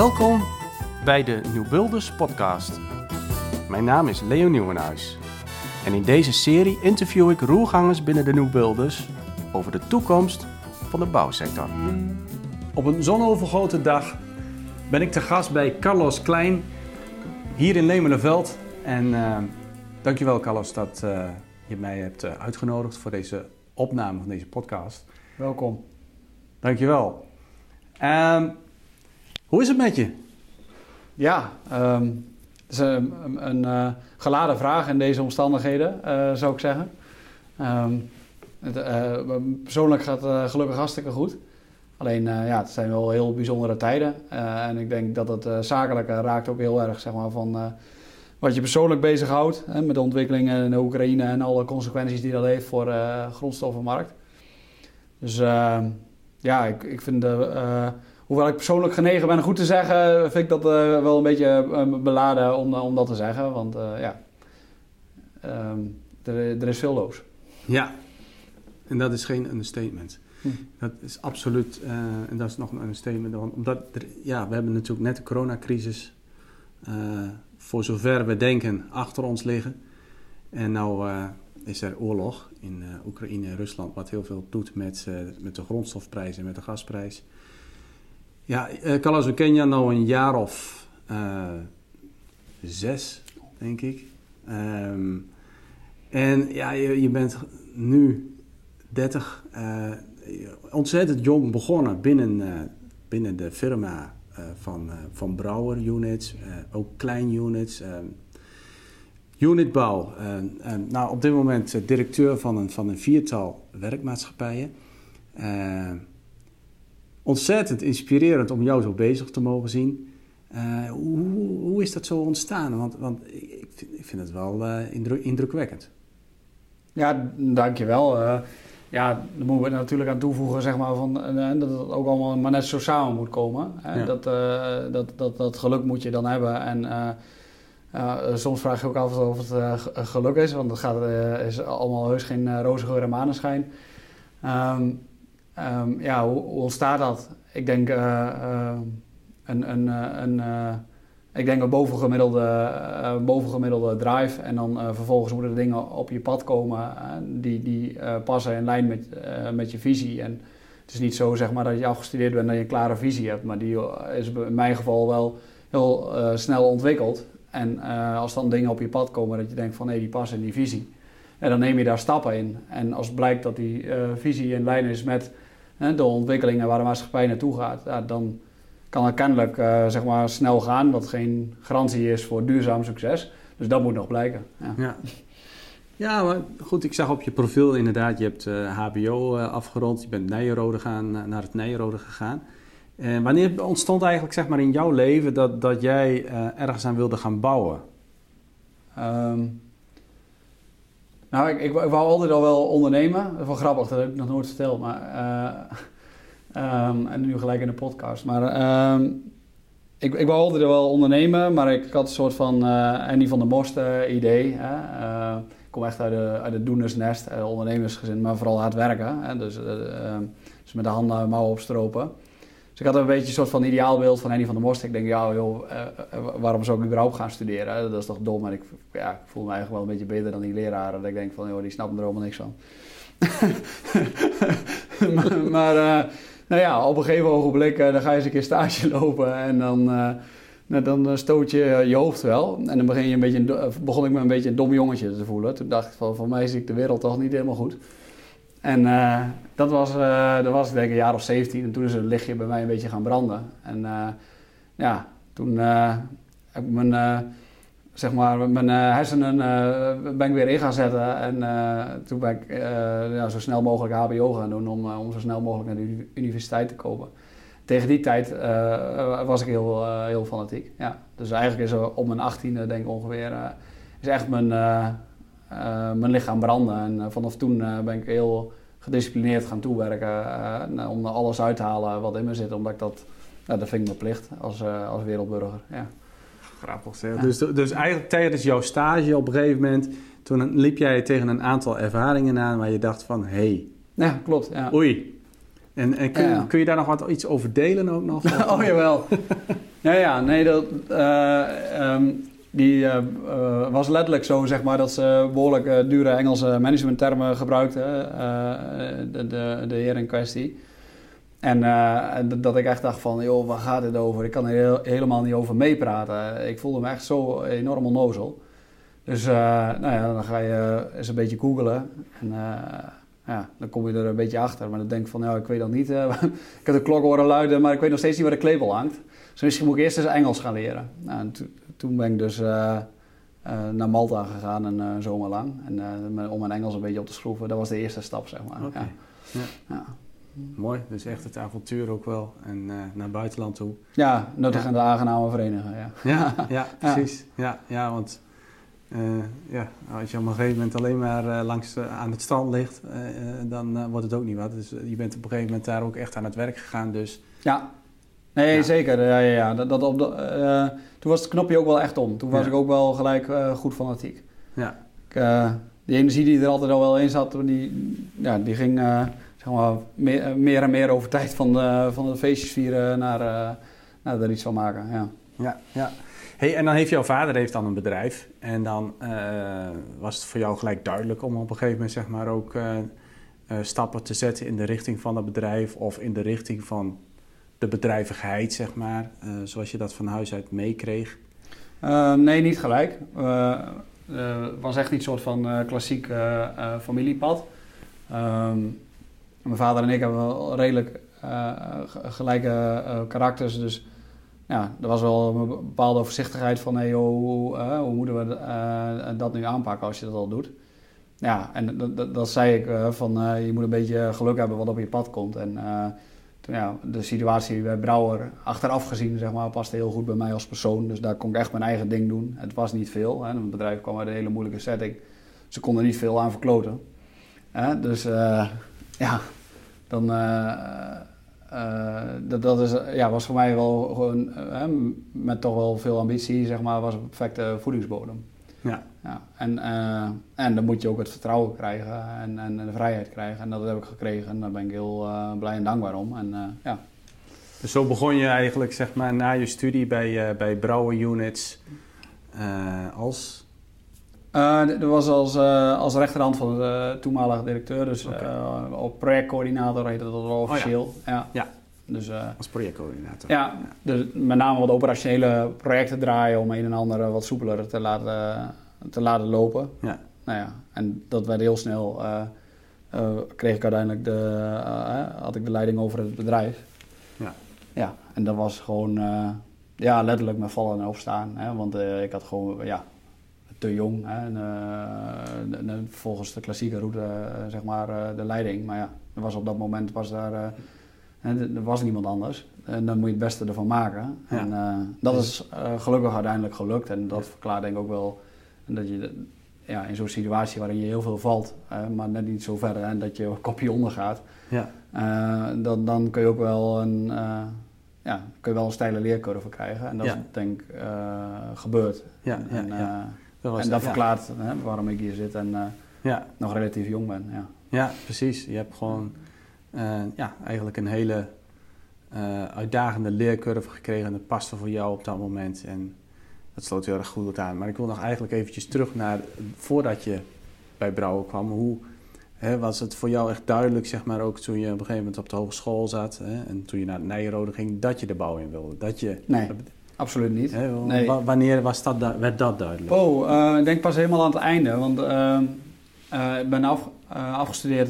Welkom bij de New Builders podcast. Mijn naam is Leo Nieuwenhuis. En in deze serie interview ik roergangers binnen de New Builders over de toekomst van de bouwsector. Op een zonovergoten dag ben ik te gast bij Carlos Klein hier in Lemelenveld. En uh, dankjewel Carlos dat uh, je mij hebt uh, uitgenodigd voor deze opname van deze podcast. Welkom. Dankjewel. Um, hoe is het met je? Ja, um, het is een, een uh, geladen vraag in deze omstandigheden, uh, zou ik zeggen. Um, het, uh, persoonlijk gaat het gelukkig hartstikke goed. Alleen, ja, het zijn wel heel bijzondere tijden. en ik denk dat het zakelijke raakt ook heel erg, zeg maar, van wat je persoonlijk bezighoudt. Hè, met de ontwikkelingen in de Oekraïne en alle consequenties die dat heeft voor de grondstoffenmarkt. Dus ja, ik, ik vind de hoewel ik persoonlijk genegen ben goed te zeggen, vind ik dat uh, wel een beetje uh, beladen om, om dat te zeggen. Want ja, um, er, er, is veel los. Ja, en dat is geen understatement. Hm. Dat is absoluut, en dat is nog een understatement. Omdat er, ja, we hebben natuurlijk net de coronacrisis, voor zover we denken, achter ons liggen. En nou is er oorlog in Oekraïne en Rusland, wat heel veel doet met, met de grondstofprijs en met de gasprijs. Ja, we kennen jou nou een jaar of uh, zes, denk ik. Um, en ja, je, bent nu 30, uh, ontzettend jong begonnen binnen, binnen de firma van, van Brouwer Units, ook klein units. Unitbouw. nou, op dit moment directeur van een, van een viertal werkmaatschappijen ontzettend inspirerend om jou zo bezig te mogen zien. Uh, hoe, hoe, is dat zo ontstaan? Want, want ik, vind, ik vind het wel uh, indruk, indrukwekkend. Ja, dankjewel. Uh, ja, daar moeten we natuurlijk aan toevoegen zeg maar, van, dat het ook allemaal maar net zo samen moet komen. Ja. Dat, dat, dat, dat geluk moet je dan hebben. En soms vraag je ook af of het geluk is, want het gaat, is allemaal heus geen roze geur en maneschijn. Um, Um, ja, hoe, hoe, ontstaat dat? Ik denk uh, uh, een, een, eh, een, ik denk een bovengemiddelde, bovengemiddelde drive. En dan vervolgens moeten er dingen op je pad komen die, die passen in lijn met, met je visie. En het is niet zo zeg maar, dat je afgestudeerd bent en je een klare visie hebt. Maar die is in mijn geval wel heel snel ontwikkeld. En als dan dingen op je pad komen dat je denkt van nee, die passen in die visie. En dan neem je daar stappen in. En als blijkt dat die visie in lijn is met de ontwikkelingen waar de maatschappij naartoe gaat, ja, dan kan het kennelijk uh, zeg maar snel gaan, wat geen garantie is voor duurzaam succes. Dus dat moet nog blijken. Ja. ja. ja maar goed, ik zag op je profiel inderdaad, je hebt uh, eh, HBO uh, eh, afgerond, je bent Nijenrode gaan, naar het Nijenrode gegaan. En wanneer ontstond eigenlijk zeg maar in jouw leven dat, dat jij ergens aan wilde gaan bouwen? Um, nou, ik, ik, wou altijd al wel ondernemen. Dat is wel grappig, dat heb ik nog nooit verteld. Maar, uh, um, en nu gelijk in de podcast. Maar um, ik, ik wou altijd wel ondernemen, maar ik had een soort van uh, Andy van der Most uh, idee. Hè? Ik kom echt uit de, uit het doenersnest, ondernemersgezin, maar vooral hard werken. Hè? Dus, ehm, dus met de handen mouwen opstropen. Dus ik had een beetje een soort van ideaalbeeld van Henny van der Most. Ik denk, ja joh, uh, waarom zou ik überhaupt gaan studeren? Dat is toch dom? En ik, ja, voel me eigenlijk wel een beetje beter dan die leraren. Dat ik denk van, joh, die snappen er allemaal niks van. maar, uh, nou ja, op een gegeven ogenblik dan ga je eens een keer stage lopen en dan, nou, dan stoot je je hoofd wel. En dan begin je een beetje, begon ik me een beetje een dom jongetje te voelen. Toen dacht ik van, voor mij zie ik de wereld toch niet helemaal goed. En uh, dat, was, uh, dat was ik denk een jaar of 17 en toen is het lichtje bij mij een beetje gaan branden. En uh, ja, toen heb ik mijn, zeg maar, mijn hersenen ben ik weer in gaan zetten. En toen ben ik zo snel mogelijk HBO gaan doen om, om zo snel mogelijk naar de universiteit te komen. Tegen die tijd was ik heel, heel fanatiek. Ja. Dus eigenlijk is er op mijn 18e denk ik ongeveer, is echt mijn mijn lichaam branden. En eh, vanaf toen eh, ben ik heel gedisciplineerd gaan toewerken om er alles uit te halen wat in me zit. Omdat ik dat, dat vind ik mijn plicht als, als wereldburger. Ja. Grappig zeg. Dus, dus eigenlijk tijdens jouw stage op een gegeven moment, toen liep jij tegen een aantal ervaringen aan waar je dacht van, hé. Hey, ja, klopt. Ja. Oei. En, en kun, kun, je daar nog wat iets over delen ook nog? oh jawel. Ja, ja, nee, dat, ehm, die was letterlijk zo, zeg maar, dat ze behoorlijk dure Engelse managementtermen gebruikte, de, de, de heer in kwestie. En dat ik echt dacht van, joh, waar gaat dit over? Ik kan er helemaal niet over meepraten. Ik voelde me echt zo enorm onnozel. Dus nou ja, dan ga je eens een beetje googelen. En ja, dan kom je er een beetje achter. Maar dan denk ik van, ja, ik weet dan niet. Ik heb de klok horen luiden, maar ik weet nog steeds niet waar de klepel hangt. Dus misschien moet ik eerst eens Engels gaan leren. Nou, ben ik dus naar Malta gegaan, een zomer lang. En, om mijn Engels een beetje op te schroeven. Dat was de eerste stap, zeg maar. Okay. Ja. ja. Mooi, dus echt het avontuur ook wel en uh, naar buitenland toe. Ja, nuttig ja. en de aangename verenigen, ja. Ja, ja precies. Ja. Ja, want uh, ja, als je op een gegeven moment alleen maar uh, langs aan het strand ligt, dan wordt het ook niet wat. Dus je bent op een gegeven moment daar ook echt aan het werk gegaan, dus... Ja, nee, ja. zeker. Ja, ja, ja. Dat, dat op de, toen was het knopje ook wel echt om. Toen was ik ook wel gelijk goed fanatiek. Ja. Ik, die energie die er altijd al wel in zat, die, ja, die ging zeg maar, meer, meer, en meer over tijd van de, van de feestjes vieren naar, naar er iets van maken. Ja, ja. ja. Hey, en dan heeft jouw vader heeft dan een bedrijf. En dan was het voor jou gelijk duidelijk om op een gegeven moment zeg maar, ook stappen te zetten in de richting van dat bedrijf of in de richting van de bedrijvigheid, zeg maar, zoals je dat van huis uit meekreeg? nee, niet gelijk. Het was echt niet soort van klassiek familiepad. Um, mijn vader en ik hebben wel redelijk gelijke karakters. Dus ja, er was wel een bepaalde voorzichtigheid van... Hey, hoe, uh, hoe moeten we dat nu aanpakken als je dat al doet? Ja, en dat, zei ik van je moet een beetje geluk hebben wat op je pad komt. En ja, de situatie bij Brouwer, achteraf gezien, zeg maar, paste heel goed bij mij als persoon. Dus daar kon ik echt mijn eigen ding doen. Het was niet veel. Hè. Het bedrijf kwam uit een hele moeilijke setting. Ze konden niet veel aan verkloten. Dus ja, dan. Uh, dat, dat is, ja, was voor mij wel gewoon, met toch wel veel ambitie, zeg maar, was een perfecte voedingsbodem. Ja. Ja. En, en dan moet je ook het vertrouwen krijgen en, en de vrijheid krijgen. En dat heb ik gekregen en daar ben ik heel blij en dankbaar om. En, ja. Dus zo begon je eigenlijk, zeg maar, na je studie bij, bij Brouwer Units als uh, dat was als, uh, als rechterhand van de toenmalige directeur, dus okay. uh, op projectcoördinator heette dat wel officieel. Oh, ja. ja. ja. Dus, als projectcoördinator. Ja, dus met name wat operationele projecten draaien om een en ander wat soepeler te laten, te laten lopen. Ja. Nou ja, en dat werd heel snel, kreeg ik uiteindelijk de, had ik de leiding over het bedrijf. Ja. Ja, en dat was gewoon, ja, letterlijk met vallen en opstaan. Hè, want ik had gewoon, ja, te jong. Hè, en, volgens de klassieke route, zeg maar, de leiding. Maar ja, er was op dat moment was daar, er was niemand anders. En dan moet je het beste ervan maken. Ja. En dat is gelukkig uiteindelijk gelukt. En dat verklaart denk ik ook wel dat je ja, in zo'n situatie waarin je heel veel valt, maar net niet zo ver en dat je kopje ondergaat. Ja. dan, dan kun je ook wel een ja, kun je wel een steile leercurve krijgen. En dat is denk ik gebeurd. Ja, en, ja, dat en dat verklaart hè, waarom ik hier zit en ja. nog relatief jong ben. Ja, ja precies. Je hebt gewoon ja, eigenlijk een hele uitdagende leercurve gekregen. En dat paste voor jou op dat moment. En dat sloot heel erg goed aan. Maar ik wil nog eigenlijk eventjes terug naar voordat je bij Brouwer kwam. Hoe hè, was het voor jou echt duidelijk, zeg maar, ook toen je op een gegeven moment op de hogeschool zat hè, en toen je naar Nijrode ging, dat je de bouw in wilde? Dat je, nee. Absoluut niet. nee. Wanneer was dat, werd dat duidelijk? Oh, uh, ik denk pas helemaal aan het einde. Want uh, uh, ik ben af, afgestudeerd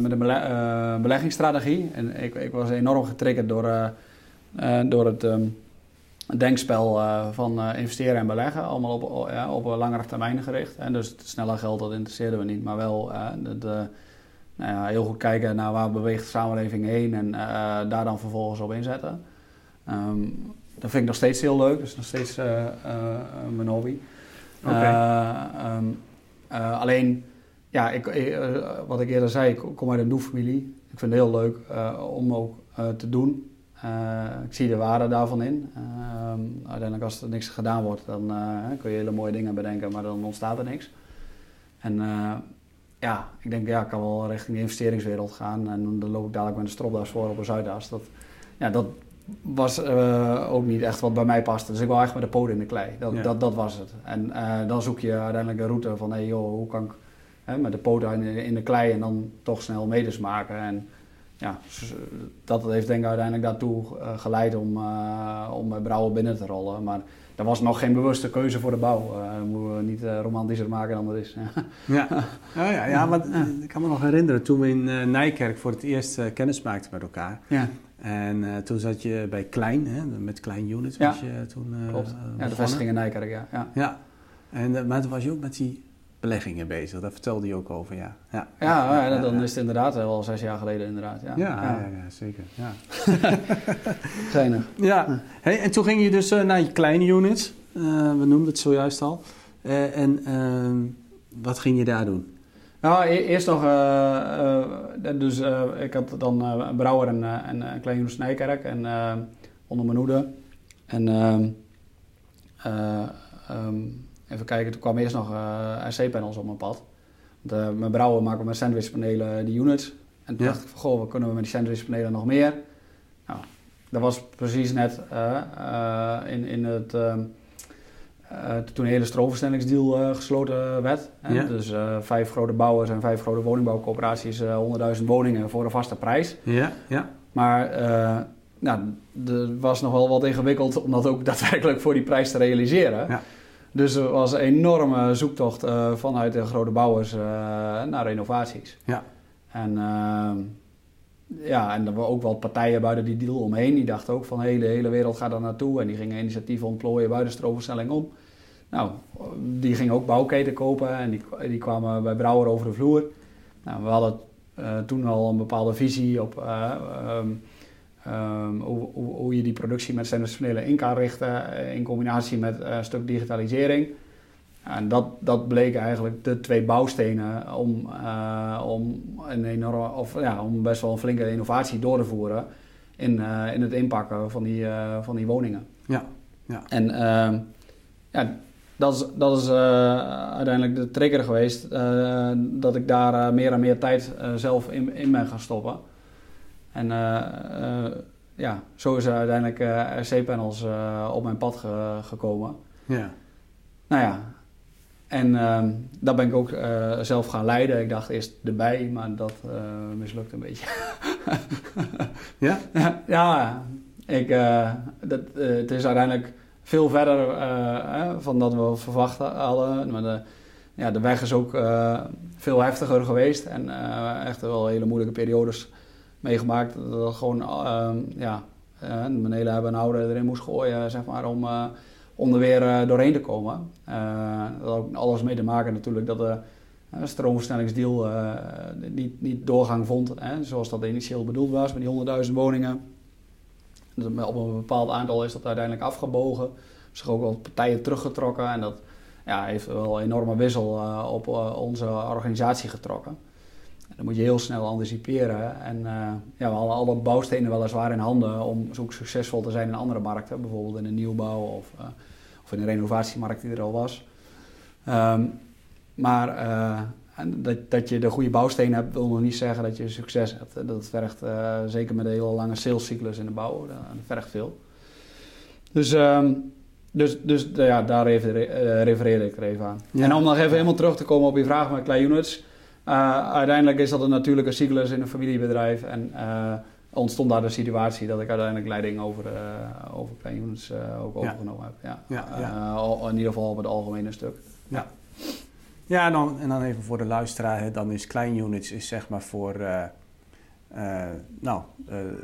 met een beleggingsstrategie. En ik, ik was enorm getriggerd door, door het um, denkspel van investeren en beleggen. Allemaal op, op langere termijn gericht. En dus het snelle geld, dat interesseerde me niet. Maar wel de, nou ja, heel goed kijken naar waar beweegt de samenleving heen. En daar dan vervolgens op inzetten. Um, dat vind ik nog steeds heel leuk. Dat is nog steeds mijn hobby. Ehm, alleen, ja, ik, wat ik eerder zei, ik kom uit een doeffamilie. Ik vind het heel leuk om ook te doen. Ik zie de waarde daarvan in. Ehm, uiteindelijk als er niks gedaan wordt, dan kun je hele mooie dingen bedenken, maar dan ontstaat er niks. En ja, ik denk, ja, ik kan wel richting de investeringswereld gaan. En dan loop ik dadelijk met een stropdas voor op een Zuidas. Dat, ja, dat, was uh, ook niet echt wat bij mij paste. Dus ik wou echt met de poten in de klei. Dat, ja. dat, dat was het. En uh, dan zoek je uiteindelijk een route van... Hey, joh, hoe kan ik hè, met de poten in, in de klei en dan toch snel meters maken. En ja, dat heeft denk ik uiteindelijk daartoe uh, geleid om, om bij Brouwer binnen te rollen. Maar er was nog geen bewuste keuze voor de bouw. Uh, moeten we niet uh, romantischer maken dan dat is. ja, ja, ja, ja, maar ik kan me nog herinneren toen we in uh, Nijkerk voor het eerst kennis maakten met elkaar. Ja. En toen zat je bij Klein, hè, met Klein Unit. Ja, je toen, klopt. ja, de vestiging in Nijkerk, ja. Ja, ja. En, maar toen was je ook met die beleggingen bezig. Daar vertelde je ook over, ja. Ja, ja, ja dan is het inderdaad wel zes jaar geleden inderdaad. Ja, ja, ja. zeker. Ja. Geinig. Ja. Hey, en toen ging je dus uh, naar je kleine units. Uh, we noemden het zojuist al. Uh, en ehm, wat ging je daar doen? Nou, e eerst nog... dus ik had dan een brouwer en, en een klein unit Nijkerk. En onder mijn hoede. En... Um, Even kijken, toen kwam eerst nog eh, RC-panels op mijn pad. Want, uh, mijn brouwer maken met sandwichpanelen die units. En toen dacht ik van, goh, wat kunnen we met die sandwichpanelen nog meer? Nou, dat was precies net uh, in, in het... Uh, toen een hele stroomversnellingsdeal gesloten werd. Ja. Dus vijf grote bouwers en vijf grote woningbouwcoöperaties, 100.000 woningen voor een vaste prijs. Ja, ja. Maar nou, er was nog wel wat ingewikkeld om dat ook daadwerkelijk voor die prijs te realiseren. Ja. Dus er was een enorme zoektocht uh, vanuit de grote bouwers uh, naar renovaties. Ja. En, uh, ja, en er waren ook wel partijen buiten die deal omheen. Die dachten ook van hey, de hele wereld gaat daar naartoe. En die gingen initiatieven ontplooien buiten stroomversnelling om. Nou, die gingen ook bouwketen kopen en die, die kwamen bij Brouwer over de vloer. Nou, we hadden uh, toen al een bepaalde visie op um, Um, hoe, hoe, hoe, je die productie met sensorpanelen in kan richten eh, in combinatie met uh, een stuk digitalisering. En dat, dat bleken eigenlijk de twee bouwstenen om, uh, om, een enorme, of, ja, om best wel een flinke innovatie door te voeren in, uh, in het inpakken van die, van die woningen. Ja, ja. En ehm, ja, dat is, dat is uiteindelijk de trigger geweest dat ik daar meer en meer tijd zelf in, in ben gaan stoppen. En uh, uh, ja, zo is er uiteindelijk uh, eh, RC-panels op mijn pad ge gekomen. Ja. Nou ja, en ehm, dat ben ik ook zelf gaan leiden. Ik dacht eerst erbij, maar dat mislukt een beetje. ja? ja, ik, dat, het is uiteindelijk veel verder van dat we verwacht hadden. Maar de, ja, de weg is ook veel heftiger geweest en echt wel hele moeilijke periodes meegemaakt. Dat gewoon uh, ja, uh, mijn hele hebben en houden erin moest gooien, zeg maar, om, uh, om er weer uh, doorheen te komen. dat had ook alles mee te maken natuurlijk dat de stroomversnellingsdeal niet, niet doorgang vond, hè, zoals dat initieel bedoeld was met die 100.000 woningen. Op een bepaald aantal is dat uiteindelijk afgebogen. Zich ook wel partijen teruggetrokken en dat ja, heeft wel een enorme wissel op onze organisatie getrokken dan moet je heel snel anticiperen. En uh, ja, we hadden al dat bouwstenen weliswaar in handen om zo succesvol te zijn in andere markten. Bijvoorbeeld in de nieuwbouw of, uh, of in de renovatiemarkt die er al was. Um, maar uh, dat, dat je de goede bouwstenen hebt, wil nog niet zeggen dat je succes hebt. Dat vergt zeker met een hele lange salescyclus in de bouw, dat vergt veel. Dus... Um, dus, dus ja, daar refereerde ik er even aan. Ja. En om nog even helemaal terug te komen op je vraag met Clay Units. Uh, uiteindelijk is dat een natuurlijke cyclus in een familiebedrijf. En uh, ontstond daar de situatie dat ik uiteindelijk leiding over, uh, over klein units ook overgenomen heb. Ja. ja, ja. in ieder geval op het algemene stuk. Ja, ja en, dan, en dan even voor de luisteraar. Dan is klein units is zeg maar voor... nou,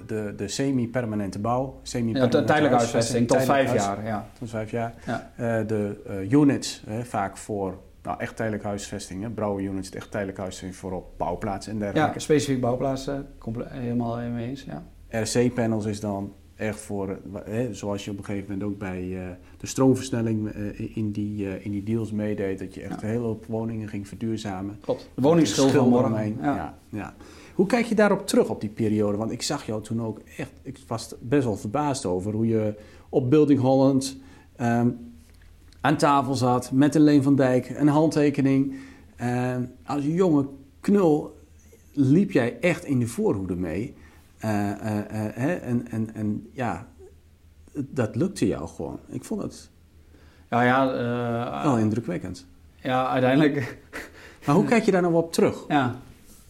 de, de semi-permanente bouw. Semi ja, tijdelijke huisvesting, tot vijf jaar. Ja. Tot vijf jaar. Ja. de units, vaak voor nou, echt tijdelijk huisvesting. Hè? Brouwer units, echt tijdelijk huisvesting voor op bouwplaatsen en dergelijke. Ja, specifiek bouwplaatsen, helemaal mee eens, ja. RC-panels is dan echt voor, hè, zoals je op een gegeven moment ook bij uh, de stroomversnelling uh, in, die, uh, in die deals meedeed, dat je echt ja. een hele hoop woningen ging verduurzamen. Klopt, de woningsschuld van morgen. Ja. ja. Ja, Hoe kijk je daarop terug op die periode? Want ik zag jou toen ook echt, ik was best wel verbaasd over hoe je op Building Holland... Um, aan tafel zat met een Leen van Dijk, een handtekening. Uh, als jonge knul liep jij echt in de voorhoede mee. en, en, en ja, dat lukte jou gewoon. Ik vond het ja, ja, wel indrukwekkend. Ja, uiteindelijk... Maar hoe kijk je daar nou op terug? Ja,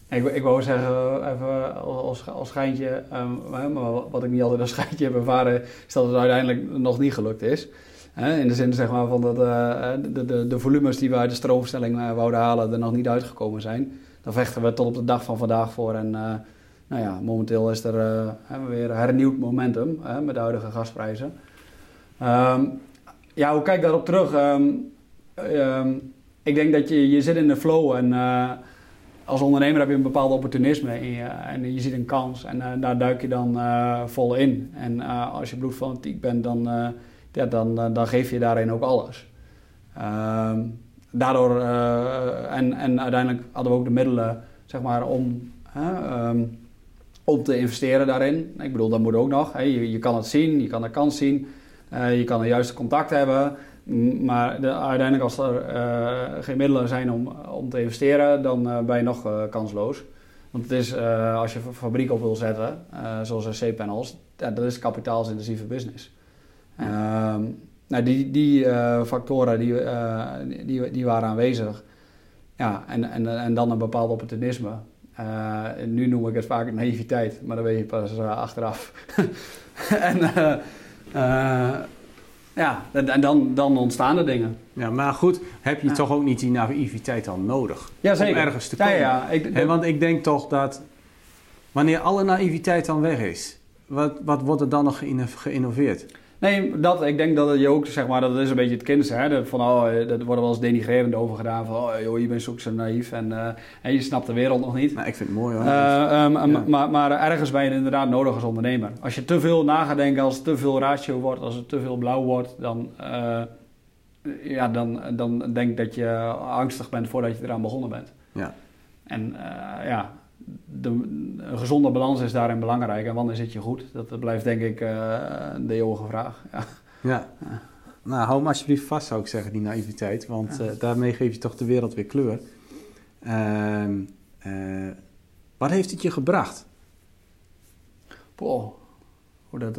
ik, ik wou zeggen, even als, als schijntje, um, maar wat ik niet altijd als schijntje heb ervaren, is dat het uiteindelijk nog niet gelukt is. In de zin zeg maar, van dat uh, de, de, de, volumes die we uit de stroomstelling uh, wouden halen er nog niet uitgekomen zijn. Daar vechten we tot op de dag van vandaag voor. En nou ja, momenteel is er weer hernieuwd momentum met de huidige gasprijzen. Um, ja, hoe kijk daarop terug? Um, ik denk dat je, je zit in de flow en als ondernemer heb je een bepaald opportunisme in je, en je ziet een kans en daar duik je dan vol in. En als je bloedfanatiek bent, dan, ja, dan, dan geef je daarin ook alles. Ehm, daardoor, en, en uiteindelijk hadden we ook de middelen zeg maar, om, um, om te investeren daarin. Ik bedoel, dat moet ook nog. Hè. Je, kan het zien, je kan de kans zien, je kan de juiste contact hebben. Maar de, uiteindelijk als er geen middelen zijn om, om te investeren, dan ben je nog kansloos. Want het is, als je een fabriek op wil zetten, zoals C-panels, ja, dat is kapitaalsintensieve business. Ehm, nou, die, die factoren die, die, die waren aanwezig. Ja, en, en, en dan een bepaald opportunisme. nu noem ik het vaak naïviteit, maar dan weet je pas achteraf. en ja, en dan, dan ontstaan er dingen. Ja, maar goed, heb je toch ook niet die naïviteit dan nodig? Ja, zeker. Om ergens te komen. Ja, ja, ik, want ik denk toch dat wanneer alle naïviteit dan weg is, wat, wat wordt er dan nog geïnnoveerd? Nee, dat, ik denk dat je ook, zeg maar, dat is een beetje het kind. Hè? van, oh, dat wordt wel eens denigrerend over gedaan. Van, oh, joh, je bent zo, zo naïef en, uh, en je snapt de wereld nog niet. Nou, ik vind het mooi hoor. Uh, um, maar, maar ergens ben je inderdaad nodig als ondernemer. Als je te veel na gaat denken, als het te veel ratio wordt, als het te veel blauw wordt, dan, uh, ja, dan, dan denk ik dat je angstig bent voordat je eraan begonnen bent. Ja. En ja, de, een gezonde balans is daarin belangrijk. En wanneer zit je goed? Dat blijft denk ik uh, de eeuwige vraag. Ja. ja. Nou, hou hem alsjeblieft vast, zou ik zeggen, die naïviteit. Want uh, daarmee geef je toch de wereld weer kleur. Uh, wat heeft het je gebracht? Boah, hoe dat...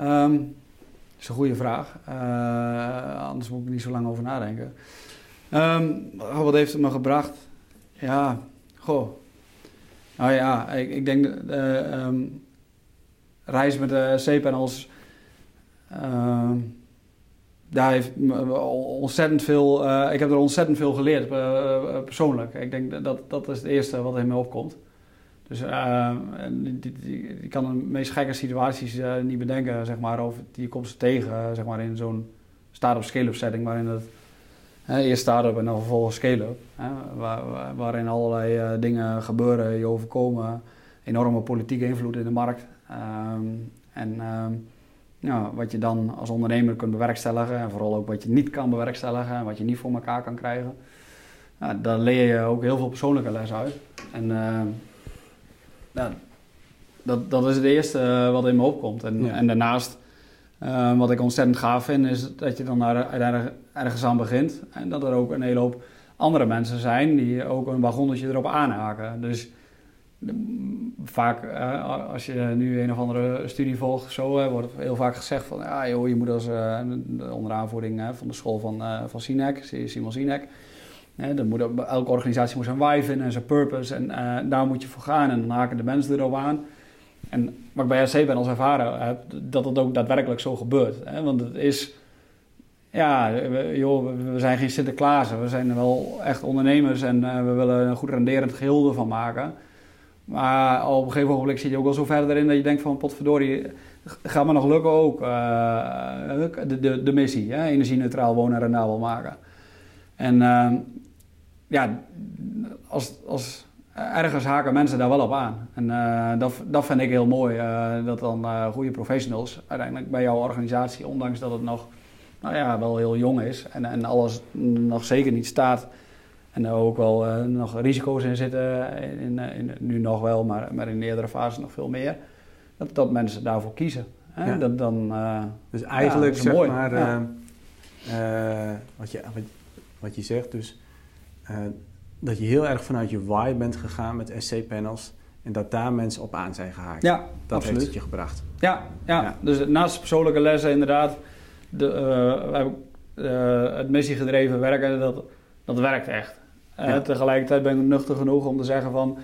Um, is een goede vraag. anders moet ik niet zo lang over nadenken. Um, wat heeft het me gebracht? Ja, Goh. Nou ja, ik, ik denk uh, um, reis met de C-panels. Uh, daar heeft ontzettend veel. Uh, ik heb er ontzettend veel geleerd persoonlijk. Ik denk dat dat is het eerste wat in me opkomt. Dus je kan de meest gekke situaties niet bedenken, zeg maar, of die komt ze tegen, zeg maar, in zo'n start-up scale-up setting waarin het eerst start-up en dan vervolgens scale-up. Waar, waarin allerlei uh, dingen gebeuren, je overkomen. Enorme politieke invloed in de markt. Um, en um, ja, wat je dan als ondernemer kunt bewerkstelligen. En vooral ook wat je niet kan bewerkstelligen. En wat je niet voor elkaar kan krijgen. Ja, daar leer je ook heel veel persoonlijke les uit. En uh, ja, dat, dat is het eerste eh, wat in me opkomt. En, en daarnaast Ehm, wat ik ontzettend gaaf vind, is dat je dan daar ergens aan begint. En dat er ook een hele hoop andere mensen zijn die ook een wagonnetje erop aanhaken. Dus vaak, uh, als je nu een of andere studie volgt, zo, wordt heel vaak gezegd van, ja joh, je moet als uh, onder aanvoering van de school van, uh, van Sinek, Simon Sinek, dan moet, elke organisatie moet zijn why vinden en zijn purpose en daar moet je voor gaan en dan haken de mensen erop aan. En wat ik bij RC ben als ervaren heb, dat het ook daadwerkelijk zo gebeurt. Hè? Want het is, ja, we, joh, we zijn geen Sinterklaas. We zijn wel echt ondernemers en uh, we willen een goed renderend geheel ervan maken. Maar op een gegeven moment zit je ook wel zo verder in dat je denkt van potverdorie, gaat me nog lukken ook uh, de, de, de missie, hè? energie-neutraal wonen en rendabel maken. En ja, als, als ergens haken mensen daar wel op aan. En uh, dat, dat vind ik heel mooi. Uh, dat dan uh, goede professionals uiteindelijk bij jouw organisatie, ondanks dat het nog nou ja, wel heel jong is en, en alles nog zeker niet staat. En er ook wel nog risico's in zitten, in, in, nu nog wel, maar, maar in de eerdere fases nog veel meer. Dat, dat mensen daarvoor kiezen. Hè? Ja. Dat, dan, dus eigenlijk ja, zeg mooi. maar ja. wat, je, wat, wat je zegt, dus dat je heel erg vanuit je why bent gegaan met SC-panels. En dat daar mensen op aan zijn gehaakt. Ja, dat absoluut. heeft het je gebracht. Ja, ja. dus naast persoonlijke lessen inderdaad, de, uh, het missiegedreven werken, dat, dat werkt echt. Ja. tegelijkertijd ben ik nuchter genoeg om te zeggen van,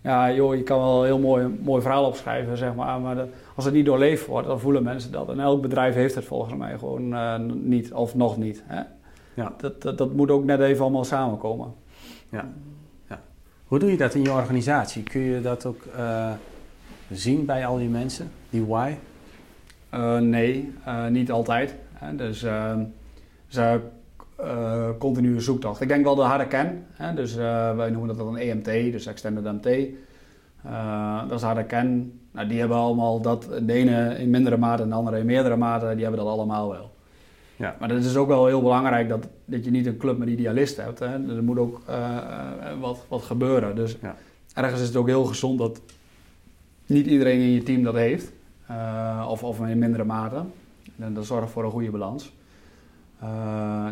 ja joh, je kan wel een heel mooi, mooi verhaal opschrijven, zeg maar, maar als het niet doorleefd wordt, dan voelen mensen dat. En elk bedrijf heeft het volgens mij gewoon niet, of nog niet. Hè? Ja. Dat, dat, dat moet ook net even allemaal samenkomen. Ja. ja. Hoe doe je dat in je organisatie? Kun je dat ook uh, zien bij al die mensen, die why? Uh, nee, uh, niet altijd. Hè. Dus ze continue zoektocht. Ik denk wel de harde kern. Hè. Dus wij noemen dat dan een EMT, dus Extended MT. dat is harde kern. Nou, die hebben allemaal dat, de ene in mindere mate en de andere in meerdere mate, die hebben dat allemaal wel. Ja. Maar het is ook wel heel belangrijk dat, dat je niet een club met idealisten hebt. Hè. Er moet ook uh, wat, wat gebeuren. Dus ja. ergens is het ook heel gezond dat niet iedereen in je team dat heeft. Uh, of, of in mindere mate. En dat zorgt voor een goede balans.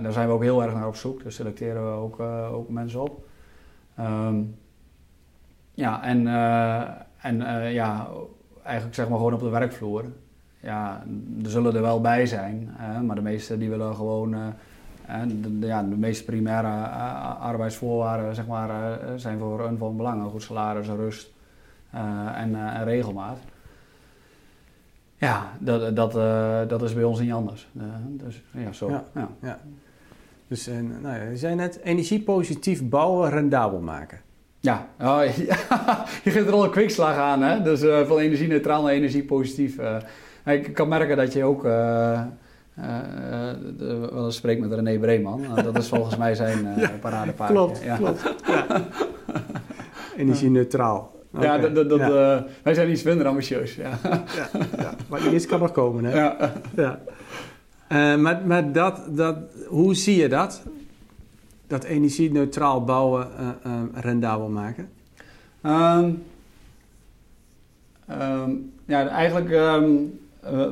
daar zijn we ook heel erg naar op zoek. Daar selecteren we ook, ook mensen op. Um, ja, en, en ja, eigenlijk zeg maar gewoon op de werkvloer ja, er zullen er wel bij zijn. Hè, maar de meesten die willen gewoon... Uh, de, ja, de meest primaire uh, arbeidsvoorwaarden zeg maar, uh, zijn voor hun van belang. Een goed salaris, rust en, en, regelmaat. Ja, dat, dat, dat is bij ons niet anders. dus ja, zo. Ja, ja. ja. Dus nou ja, je zei net, energiepositief bouwen rendabel maken. Ja, oh, ja. je geeft er al een kwikslag aan, hè? Dus van energie-neutraal naar energie-positief. Ik kan merken dat je ook uh, uh, wel eens spreekt met René Breeman. dat is volgens mij zijn uh, paradepaardje. Klopt, ja. klopt. Ja. Energie-neutraal. Okay. Ja, dat, dat, ja. wij zijn iets minder ambitieus. Ja. ja, ja, maar iets kan nog komen, hè? Ja. ja. maar maar dat, dat, hoe zie je dat? Dat energie-neutraal bouwen rendabel maken? Um, um, ja, eigenlijk... Um, uh,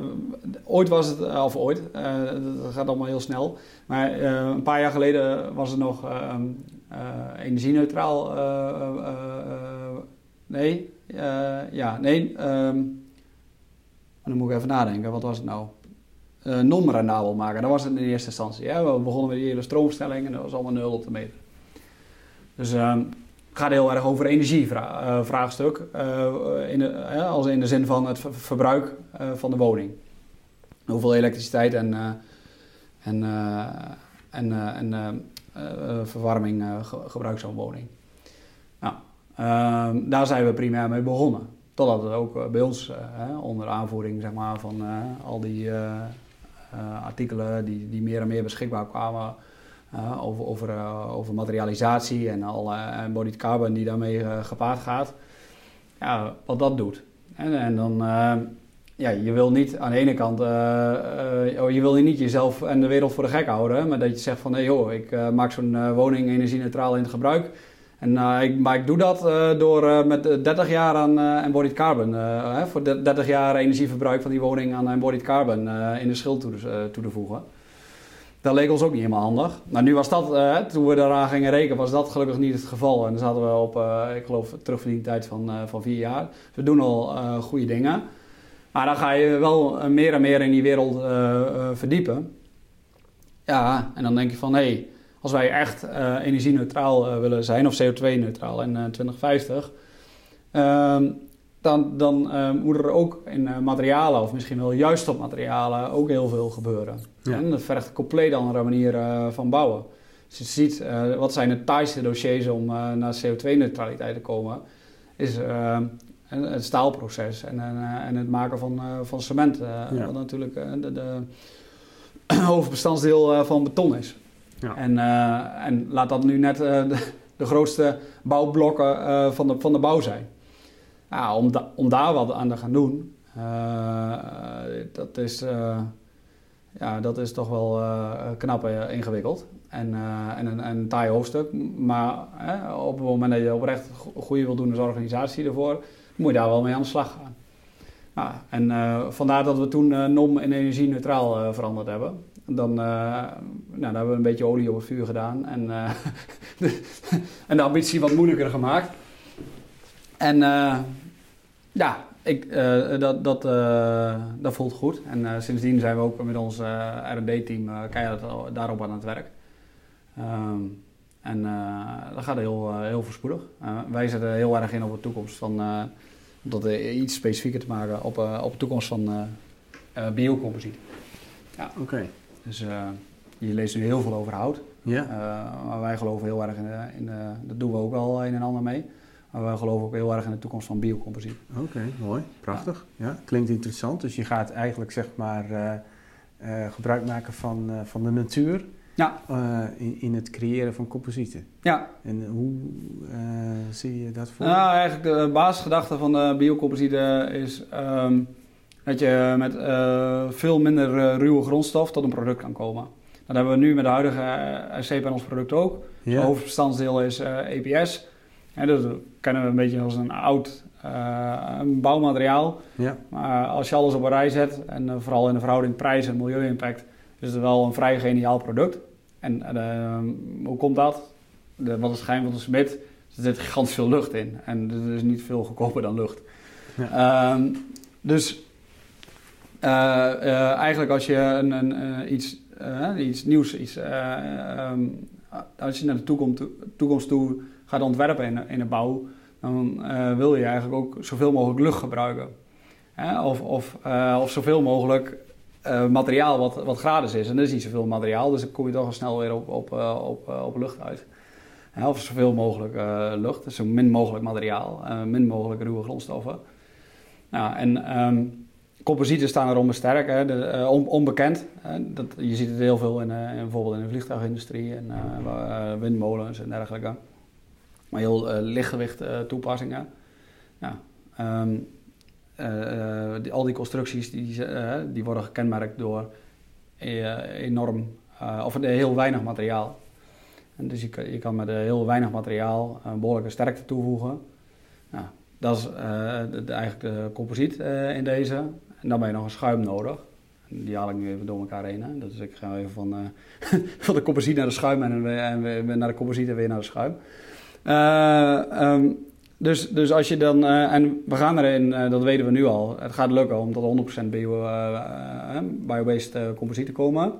ooit was het, eh, of ooit, uh, dat gaat allemaal heel snel. Maar een paar jaar geleden was het nog energie-neutraal. nee, ja, nee. Um, dan moet ik even nadenken, wat was het nou? non-rendabel maken, dat was het in eerste instantie. Ja? We begonnen met die hele stroomstelling en dat was allemaal nul op de meter. Dus um, gaat heel erg over energievraagstuk. Uh, in de, als in de zin van het verbruik van de woning. Hoeveel elektriciteit en, en, en, en verwarming gebruikt zo'n woning. Nou, ehm, daar zijn we primair mee begonnen. Totdat het ook bij ons, onder aanvoering zeg maar, van al die artikelen die, die meer en meer beschikbaar kwamen uh, over, over, uh, over materialisatie en al embodied carbon die daarmee gepaard gaat. Ja, wat dat doet. En, en dan, ja, je wil niet aan de ene kant, oh, je wil niet jezelf en de wereld voor de gek houden, maar dat je zegt van, joh, ik maak zo'n woning energie-neutraal in het gebruik. En, ik, maar ik doe dat door met 30 jaar aan embodied carbon, voor 30 jaar energieverbruik van die woning aan embodied carbon in de schuld toe, toe te voegen. Dat leek ons ook niet helemaal handig. Maar nu was dat, uh, toen we daaraan gingen rekenen, was dat gelukkig niet het geval. En dan zaten we op, uh, ik geloof, tijd van, uh, van vier jaar. we doen al goede dingen. Maar dan ga je wel meer en meer in die wereld verdiepen. Ja, en dan denk je van, hé, hey, als wij echt energie-neutraal willen zijn, of CO2-neutraal in 2050 dan, dan uh, moet er ook in uh, materialen, of misschien wel juist op materialen, ook heel veel gebeuren. En dat vergt een compleet andere manier uh, van bouwen. Dus je ziet, wat zijn de taaiste dossiers om naar CO2-neutraliteit te komen, is het staalproces en, en het maken van, van cement. Ja. Wat natuurlijk de, de hoofdbestandsdeel van beton is. Ja. En, en laat dat nu net de, de, grootste bouwblokken van, de, van de bouw zijn ja, om, om daar wat aan te gaan doen, uh, dat, is, uh, ja, dat is toch wel uh, knap ingewikkeld. En, en, een, een taai hoofdstuk. Maar op het moment dat je oprecht goede wil doen als organisatie ervoor, moet je daar wel mee aan de slag gaan. Nou, en vandaar dat we toen NOM in energie-neutraal veranderd hebben. Dan, nou, hebben we een beetje olie op het vuur gedaan en, en de ambitie wat moeilijker gemaakt. En ja, ik, dat, dat, dat voelt goed. En sindsdien zijn we ook met ons R&D-team keihard daarop aan het werk. Ehm, en dat gaat heel, heel voorspoedig. wij zetten heel erg in op de toekomst van om dat iets specifieker te maken op, op de toekomst van biocomposiet. Ja. Oké. Dus je leest nu heel veel over hout. Ja. maar wij geloven heel erg in, de, in dat doen we ook wel een en ander mee. Maar wij geloven ook heel erg in de toekomst van biocomposiet. Oké, mooi. Prachtig. Ja. klinkt interessant. Dus je gaat eigenlijk zeg maar gebruik maken van, van de natuur ja. in, in het creëren van composieten. Ja. En hoe zie je dat voor? Nou, eigenlijk de basisgedachte van de biocomposieten is ehm, dat je met veel minder ruwe grondstof tot een product kan komen. Dat hebben we nu met de huidige SC ons product ook. Het hoofdbestanddeel is EPS. En dat kennen we een beetje als een oud bouwmateriaal. Ja. Maar als je alles op een rij zet, en vooral in de verhouding prijs en milieu-impact, is het wel een vrij geniaal product. En hoe komt dat? De, wat is het geheim van de smid? Er zit gigantisch veel lucht in. En er is niet veel goedkoper dan lucht. Ja. Um, dus eigenlijk als je een, een, iets, iets nieuws, iets, um, als je naar de toekomst, toekomst toe gaat ontwerpen in, in de bouw, dan wil je eigenlijk ook zoveel mogelijk lucht gebruiken. Of, of, of zoveel mogelijk uh, materiaal wat, wat gratis is. En er is niet zoveel materiaal, dus dan kom je toch al snel weer op, op, op, op lucht uit. of zoveel mogelijk lucht, dus zo min mogelijk materiaal, min mogelijk ruwe grondstoffen. Nou, en um, composieten staan erom sterk, hè, de, on, onbekend. dat, je ziet het heel veel in, in bijvoorbeeld in de vliegtuigindustrie en windmolens en dergelijke. Maar heel lichtgewicht toepassingen. Ja, um, uh, die, al die constructies die, die worden gekenmerkt door enorm, of heel weinig materiaal. En dus je, je kan met heel weinig materiaal een behoorlijke sterkte toevoegen. Nou, dat is eigenlijk de composiet in deze. En dan ben je nog een schuim nodig. Die haal ik nu even door elkaar heen. Hè. Dus ik ga even van, van de composiet naar de schuim en, en, en, naar de composiet en weer naar de schuim. Um, dus, dus als je dan, uh, en we gaan erin, uh, dat weten we nu al, het gaat lukken om tot 100% bio, uh, bio-based composiet te komen.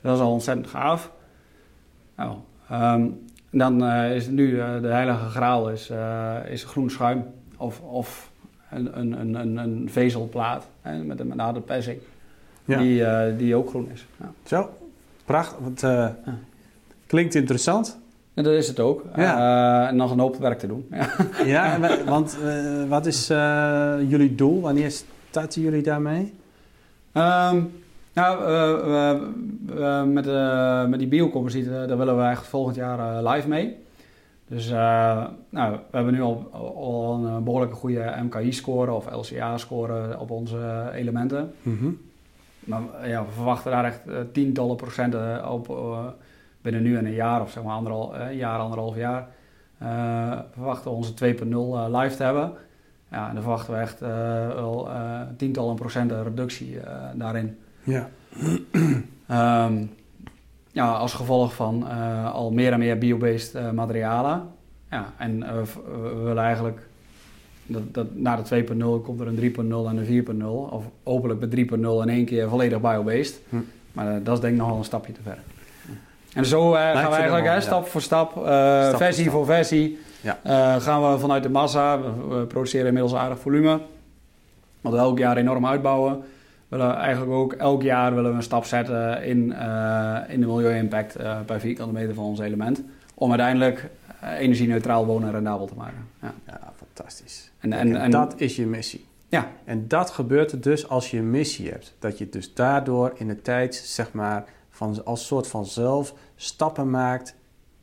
Dat is al ontzettend gaaf. Nou, um, dan is het nu de heilige graal is, is groen schuim of, of een, een, een, een vezelplaat hè, met een harde persing ja. die, die ook groen is. Ja. Zo, prachtig. Want, klinkt interessant. En dat is het ook. Ja. Uh, en nog een hoop werk te doen. ja, want uh, wat is uh, jullie doel? Wanneer starten jullie daarmee? Um, nou, met, met die biocomposieten, daar willen we eigenlijk volgend jaar live mee. Dus nou, we hebben nu al, al een behoorlijke goede MKI-score of LCA-score op onze elementen. Mm -hmm. Maar ja, we verwachten daar echt tientallen procenten op binnen nu en een jaar of zeg maar anderhalf, eh, jaar, anderhalf jaar uh, verwachten we onze 2.0 uh, eh, live te hebben. Ja, en dan verwachten we echt wel tientallen procenten reductie daarin. Ja. um, ja, als gevolg van al meer en meer biobased materialen. Ja, en we willen eigenlijk dat, dat, na de 2.0 komt er een 3.0 en een 4.0. Of hopelijk bij 3.0 in één keer volledig biobased. Hm. Maar dat is denk ik nogal een stapje te ver. En zo uh, gaan we eigenlijk hè, stap voor stap, versie voor, versie, ja. uh, gaan we vanuit de massa. We, produceren inmiddels aardig volume. Wat we elk jaar enorm uitbouwen. We willen eigenlijk ook elk jaar willen we een stap zetten in, in de milieu-impact per vierkante meter van ons element. Om uiteindelijk energie-neutraal wonen rendabel te maken. Ja, ja fantastisch. En, en, en, dat is je missie. Ja. En dat gebeurt dus als je een missie hebt. Dat je dus daardoor in de tijd, zeg maar van, als soort van zelf stappen maakt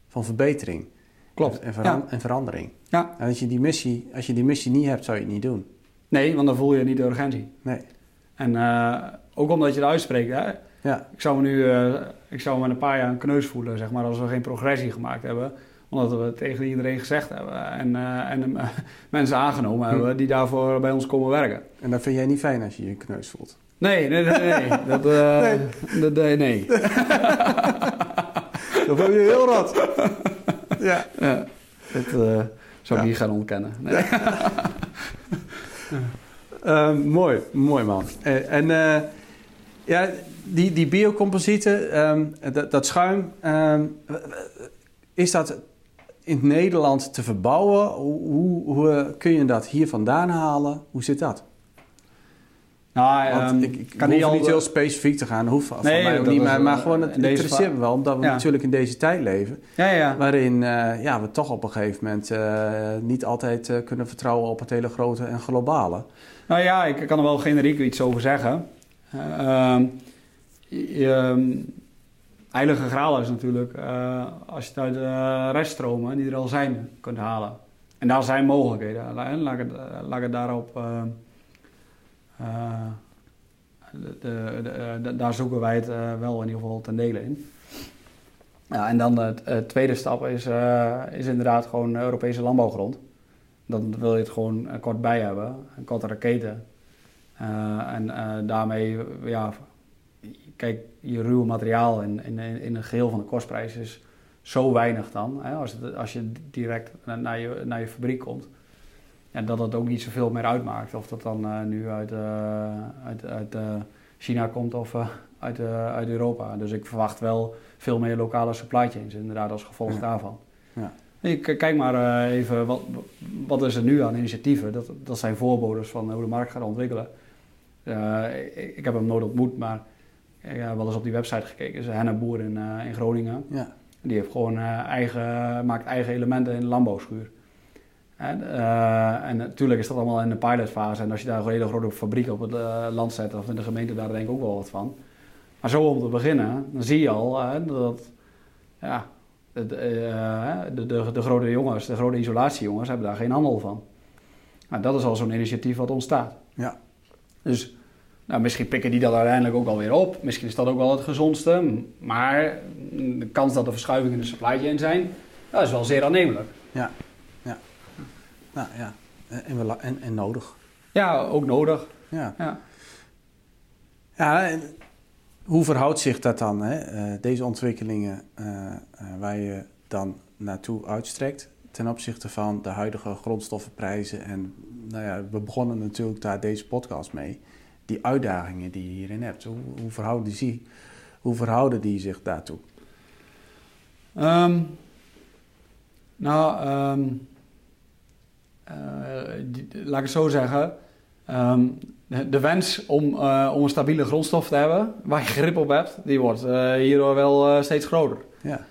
van verbetering. Klopt. En, veran en verandering. Ja. En als je, die missie, als je die missie niet hebt, zou je het niet doen. Nee, want dan voel je niet de urgentie. Nee. En uh, ook omdat je het uitspreekt. Hè? Ja. Ik zou me nu uh, ik zou me een paar jaar een kneus voelen, zeg maar, als we geen progressie gemaakt hebben. Omdat we het tegen iedereen gezegd hebben. En, uh, en mensen aangenomen hm. hebben die daarvoor bij ons komen werken. En dat vind jij niet fijn als je je een kneus voelt? Nee, nee, nee. nee. Dat, nee. Dat, nee, dat vond je heel rot. ja. ja. Het, uh, zou ik niet gaan ontkennen. Nee. uh, mooi, mooi man. en ja, die, die biocomposieten, um, dat, dat, schuim, um, is dat in Nederland te verbouwen? Hoe, hoe, kun je dat hier vandaan halen? Hoe zit dat? Nou, um, ik, ik kan niet, al niet heel specifiek te gaan, hoeft nee, van mij ook niet, maar, maar gewoon het interesseert me wel, omdat we natuurlijk in deze tijd leven, ja, ja. waarin uh, ja, we toch op een gegeven moment uh, niet altijd uh, kunnen vertrouwen op het hele grote en globale. Nou ja, ik kan er wel generiek iets over zeggen. Uh, heilige graal is natuurlijk als je het uit de reststromen die er al zijn kunt halen. En daar zijn mogelijkheden. Laat ik het, laat ik het daarop. Uh, de, de, daar zoeken wij het wel in ieder geval ten dele in. Ja, en dan de tweede stap is, is inderdaad gewoon Europese landbouwgrond. Dan wil je het gewoon kort bij hebben, een korte raketen. en daarmee ja, kijk, je ruwe materiaal in, in, in een geheel van de kostprijs is zo weinig dan. Hè, als, het, als je direct naar je, naar je fabriek komt. En dat het ook niet zoveel meer uitmaakt. Of dat dan uh, nu uit, uh, uit, uit uh, China komt of uit, uit Europa. Dus ik verwacht wel veel meer lokale supply chains inderdaad als gevolg daarvan. Ja. kijk maar even, wat, wat is er nu aan initiatieven? Dat, dat zijn voorbodes van hoe de markt gaat ontwikkelen. ik, ik heb hem nooit ontmoet, maar ik heb wel eens op die website gekeken. is Henna Boer in, in Groningen. Ja. Die heeft gewoon eigen, maakt eigen elementen in de landbouwschuur. En, uh, en, natuurlijk is dat allemaal in de pilotfase. En als je daar een hele grote fabriek op het land zet, of in de gemeente, daar denk ik ook wel wat van. Maar zo om te beginnen, dan zie je al dat ja, de, de, de, de, grote jongens, de grote isolatiejongens, hebben daar geen handel van. Nou, dat is al zo'n initiatief wat ontstaat. Ja. Dus nou, misschien pikken die dat uiteindelijk ook alweer op. Misschien is dat ook wel het gezondste. Maar de kans dat er verschuivingen in de supply chain zijn, dat is wel zeer aannemelijk. Ja. Nou ja, en, en, en nodig. Ja, ook nodig. Ja. ja. ja en hoe verhoudt zich dat dan, hè? Eh, deze ontwikkelingen uh, waar je dan naartoe uitstrekt ten opzichte van de huidige grondstoffenprijzen? En nou ja, we begonnen natuurlijk daar deze podcast mee die uitdagingen die je hierin hebt? Hoe, hoe, verhouden, die, hoe verhouden die zich daartoe? Um, nou, um, uh, laat ik het zo zeggen. Um, de, wens om, uh, om een stabiele grondstof te hebben, waar je grip op hebt, die wordt hierdoor wel steeds groter. Ja.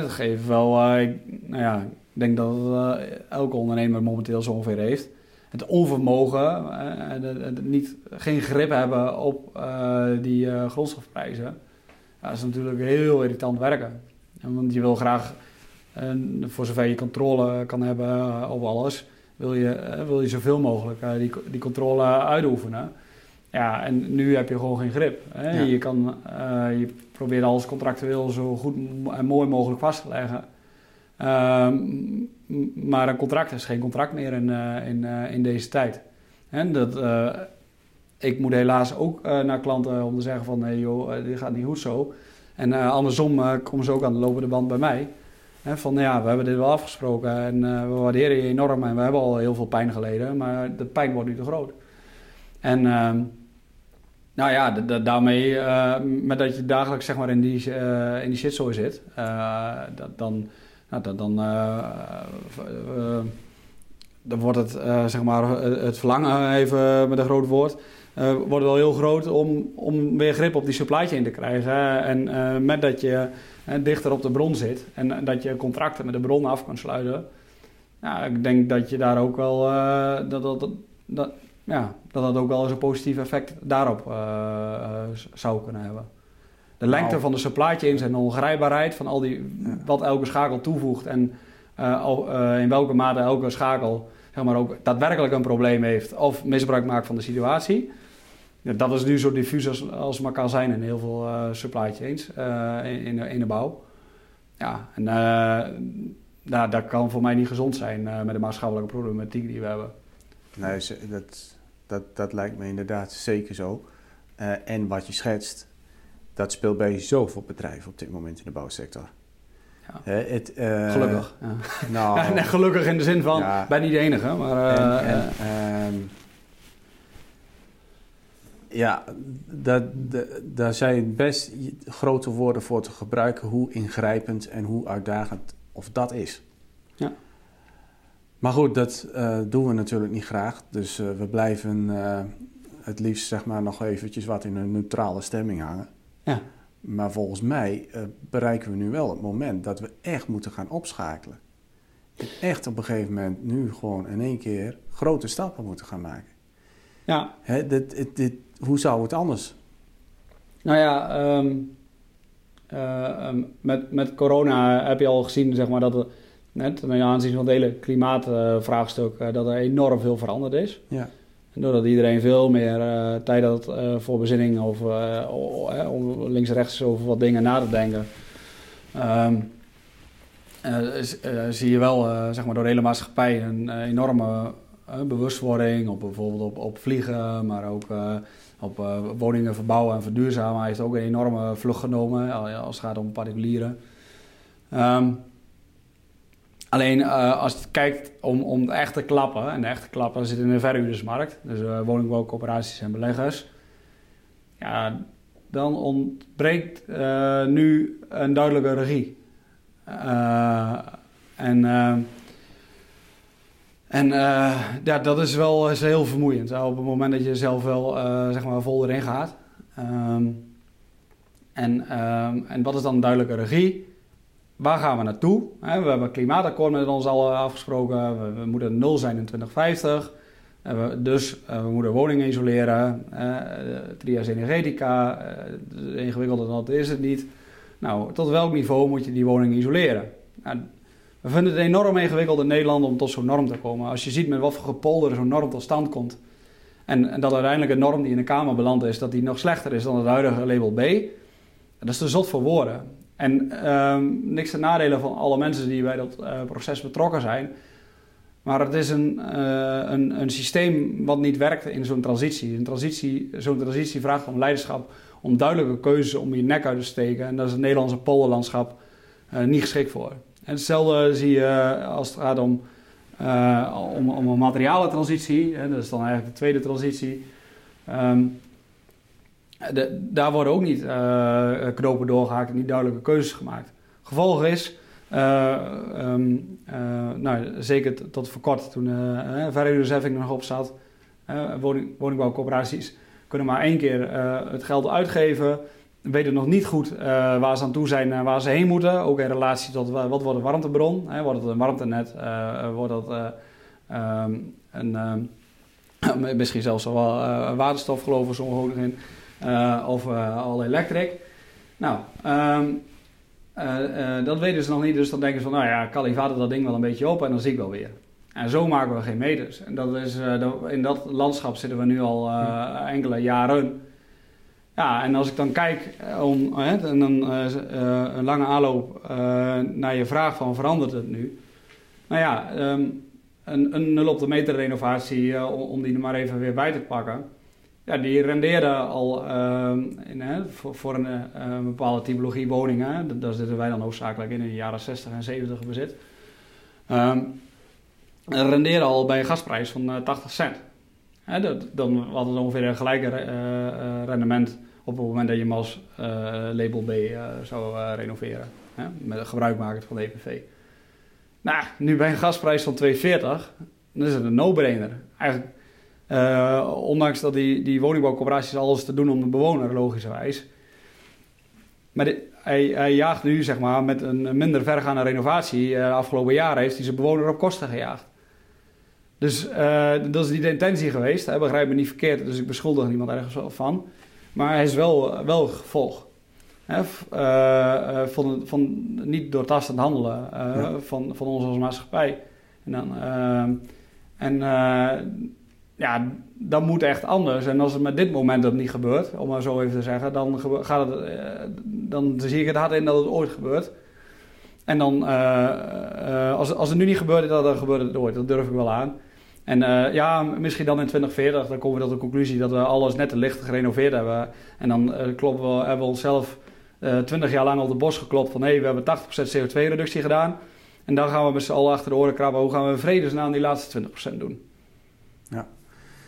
Dat geeft wel, ik, nou ja, ik denk dat elke ondernemer momenteel zo ongeveer heeft het onvermogen, uh, niet, geen grip hebben op uh, die uh, grondstofprijzen. dat is natuurlijk heel irritant werken. Want je wil graag, voor zover je controle kan hebben op alles, wil je, wil je zoveel mogelijk die, die controle uitoefenen. Ja, en nu heb je gewoon geen grip. Hè? Je, kan, je probeert alles contractueel zo goed en mooi mogelijk vast te leggen. Ehm, maar een contract is geen contract meer in, uh, in, uh, in deze tijd. En dat, ik moet helaas ook naar klanten om te zeggen van... nee joh, dit gaat niet goed zo. En andersom komen ze ook aan de lopende band bij mij. Van ja, we hebben dit wel afgesproken en we waarderen je enorm... en we hebben al heel veel pijn geleden, maar de pijn wordt nu te groot. En ehm, nou ja, daarmee, met dat je dagelijks zeg maar in die, in die shitzooi zit... dan nou, dan, dan, eh, eh, wordt het, eh, zeg maar, het verlangen, even met een groot woord, wordt wel heel groot om, om weer grip op die supply chain te krijgen. En met dat je dichter op de bron zit en dat je contracten met de bron af kan sluiten. Ja, ik denk dat je daar ook wel dat, dat, dat, ja, dat dat ook wel eens een positief effect daarop zou kunnen hebben de lengte nou. van de supply chains en de ongrijpbaarheid van al die, wat elke schakel toevoegt en uh, in welke mate elke schakel zeg maar, ook daadwerkelijk een probleem heeft of misbruik maakt van de situatie. Ja, dat is nu zo diffuus als, als het maar kan zijn in heel veel uh, supply chains in, in, de, in de bouw. Ja, en nou, dat kan voor mij niet gezond zijn met de maatschappelijke problematiek die we hebben. Nee, dat, dat, dat lijkt me inderdaad zeker zo. en wat je schetst, dat speelt bij zoveel bedrijven op dit moment in de bouwsector. Ja. het, gelukkig. Ja. Nou, nee, gelukkig in de zin van, ben niet de enige. Maar, en, en, ehm, ja, daar, daar zijn best grote woorden voor te gebruiken hoe ingrijpend en hoe uitdagend of dat is. Ja. Maar goed, dat uh, doen we natuurlijk niet graag. Dus uh, we blijven uh, het liefst zeg maar nog eventjes wat in een neutrale stemming hangen. Ja. Maar volgens mij bereiken we nu wel het moment dat we echt moeten gaan opschakelen. En echt op een gegeven moment nu gewoon in één keer grote stappen moeten gaan maken. Ja. Hè, dit, dit, dit, hoe zou het anders? Nou ja, um, uh, met, met corona heb je al gezien zeg maar, dat het net ten aanzien van het hele klimaatvraagstuk, uh, dat er enorm veel veranderd is. Ja. En doordat iedereen veel meer uh, tijd had voor bezinning of om links-rechts over wat dingen na te denken. Um, zie je wel zeg maar door de hele maatschappij een enorme bewustwording op bijvoorbeeld op, op vliegen, maar ook op uh, woningen verbouwen en verduurzamen. Hij heeft ook een enorme vlucht genomen als het gaat om particulieren. Um, alleen als je kijkt om, om de echte klappen, en de echte klappen zitten in de verhuurdersmarkt, dus woningbouwcoöperaties en beleggers, ja, dan ontbreekt nu een duidelijke regie. en en uh, ja, dat is wel heel vermoeiend. Op het moment dat je zelf wel uh, zeg maar vol erin gaat. Um, en, um, en wat is dan duidelijke regie? Waar gaan we naartoe? we hebben een klimaatakkoord met ons al afgesproken. We, moeten nul zijn in 2050. We, dus we moeten woningen isoleren. trias energetica. ingewikkelder dan dat is het niet. Nou, tot welk niveau moet je die woningen isoleren? Nou, we vinden het enorm ingewikkeld in Nederland om tot zo'n norm te komen. Als je ziet met wat voor gepolder zo'n norm tot stand komt. En, en, dat uiteindelijk een norm die in de Kamer beland is, dat die nog slechter is dan het huidige label B. Dat is te zot voor woorden. En um, niks te nadelen van alle mensen die bij dat uh, proces betrokken zijn. Maar het is een, uh, een, een, systeem wat niet werkt in zo'n transitie. Transitie. Zo'n transitie vraagt om leiderschap, om duidelijke keuzes om je nek uit te steken. En daar is het Nederlandse polderlandschap uh, niet geschikt voor. En hetzelfde zie je eh, als het gaat om, uh, om, een materialentransitie. Hè, dat is dan eigenlijk de tweede transitie. De, daar worden ook niet uh, knopen doorgehaakt en niet duidelijke keuzes gemaakt. Gevolg is, um, nou, zeker tot voor kort toen uh, verhuurdersheffing nog op zat, woning, kunnen maar één keer het geld uitgeven weten nog niet goed uh, waar ze aan toe zijn en waar ze heen moeten. Ook in relatie tot wat wordt een warmtebron. Hè? Wordt het een warmtenet? Uh, wordt het uh, um, een, ehm, misschien zelfs wel waterstof geloven sommigen ook nog in. of al elektric. Nou, um, dat weten ze nog niet. Dus dan denken ze van, nou ja, kalifaten dat ding wel een beetje op en dan zie ik wel weer. En zo maken we geen meters. En dat is, in dat landschap zitten we nu al enkele jaren. Ja, en als ik dan kijk eh, om, en dan uh, een lange aanloop naar je vraag van verandert het nu? Nou ja, um, een, een 0 op de meter renovatie, om die er maar even weer bij te pakken. Ja, die rendeerde al ehm, voor, een, bepaalde typologie woningen. Daar zitten wij dan hoofdzakelijk in in de jaren 60 en 70 bezit. Um, rendeerde al bij een gasprijs van 80 cent. dat, dan had het ongeveer een gelijke rendement op het moment dat je hem als uh, label B uh, zou uh, renoveren. Hè? Met gebruik maken van de EPV. Nou, nu bij een gasprijs van 2,40, dan is het een no-brainer. Eigenlijk, ondanks dat die, die woningbouwcorporaties alles te doen om de bewoner, logischerwijs. Maar hij, hij, jaagt nu, zeg maar, met een minder vergaande renovatie. de afgelopen jaren heeft hij zijn bewoner op kosten gejaagd. Dus dat is niet de intentie geweest. Hè? Begrijp me niet verkeerd, dus ik beschuldig niemand ergens van. Maar hij is wel, wel gevolg. Hè, uh, van, van niet doortastend handelen uh, van, van ons als maatschappij. En, dan, en ja, dat moet echt anders. En als het met dit moment dat niet gebeurt, om maar zo even te zeggen, dan, gaat het, dan zie ik het hard in dat het ooit gebeurt. En dan, als, als het nu niet gebeurt, dan gebeurt het ooit. Dat durf ik wel aan. En uh, ja, misschien dan in 2040, dan komen we tot de conclusie dat we alles net te licht gerenoveerd hebben. En dan uh, kloppen we, hebben we onszelf twintig jaar lang op de bos geklopt van hé, hey, we hebben 80% CO2-reductie gedaan. En dan gaan we met z'n allen achter de oren krabben. Hoe gaan we vredesnaam die laatste 20% doen? Ja.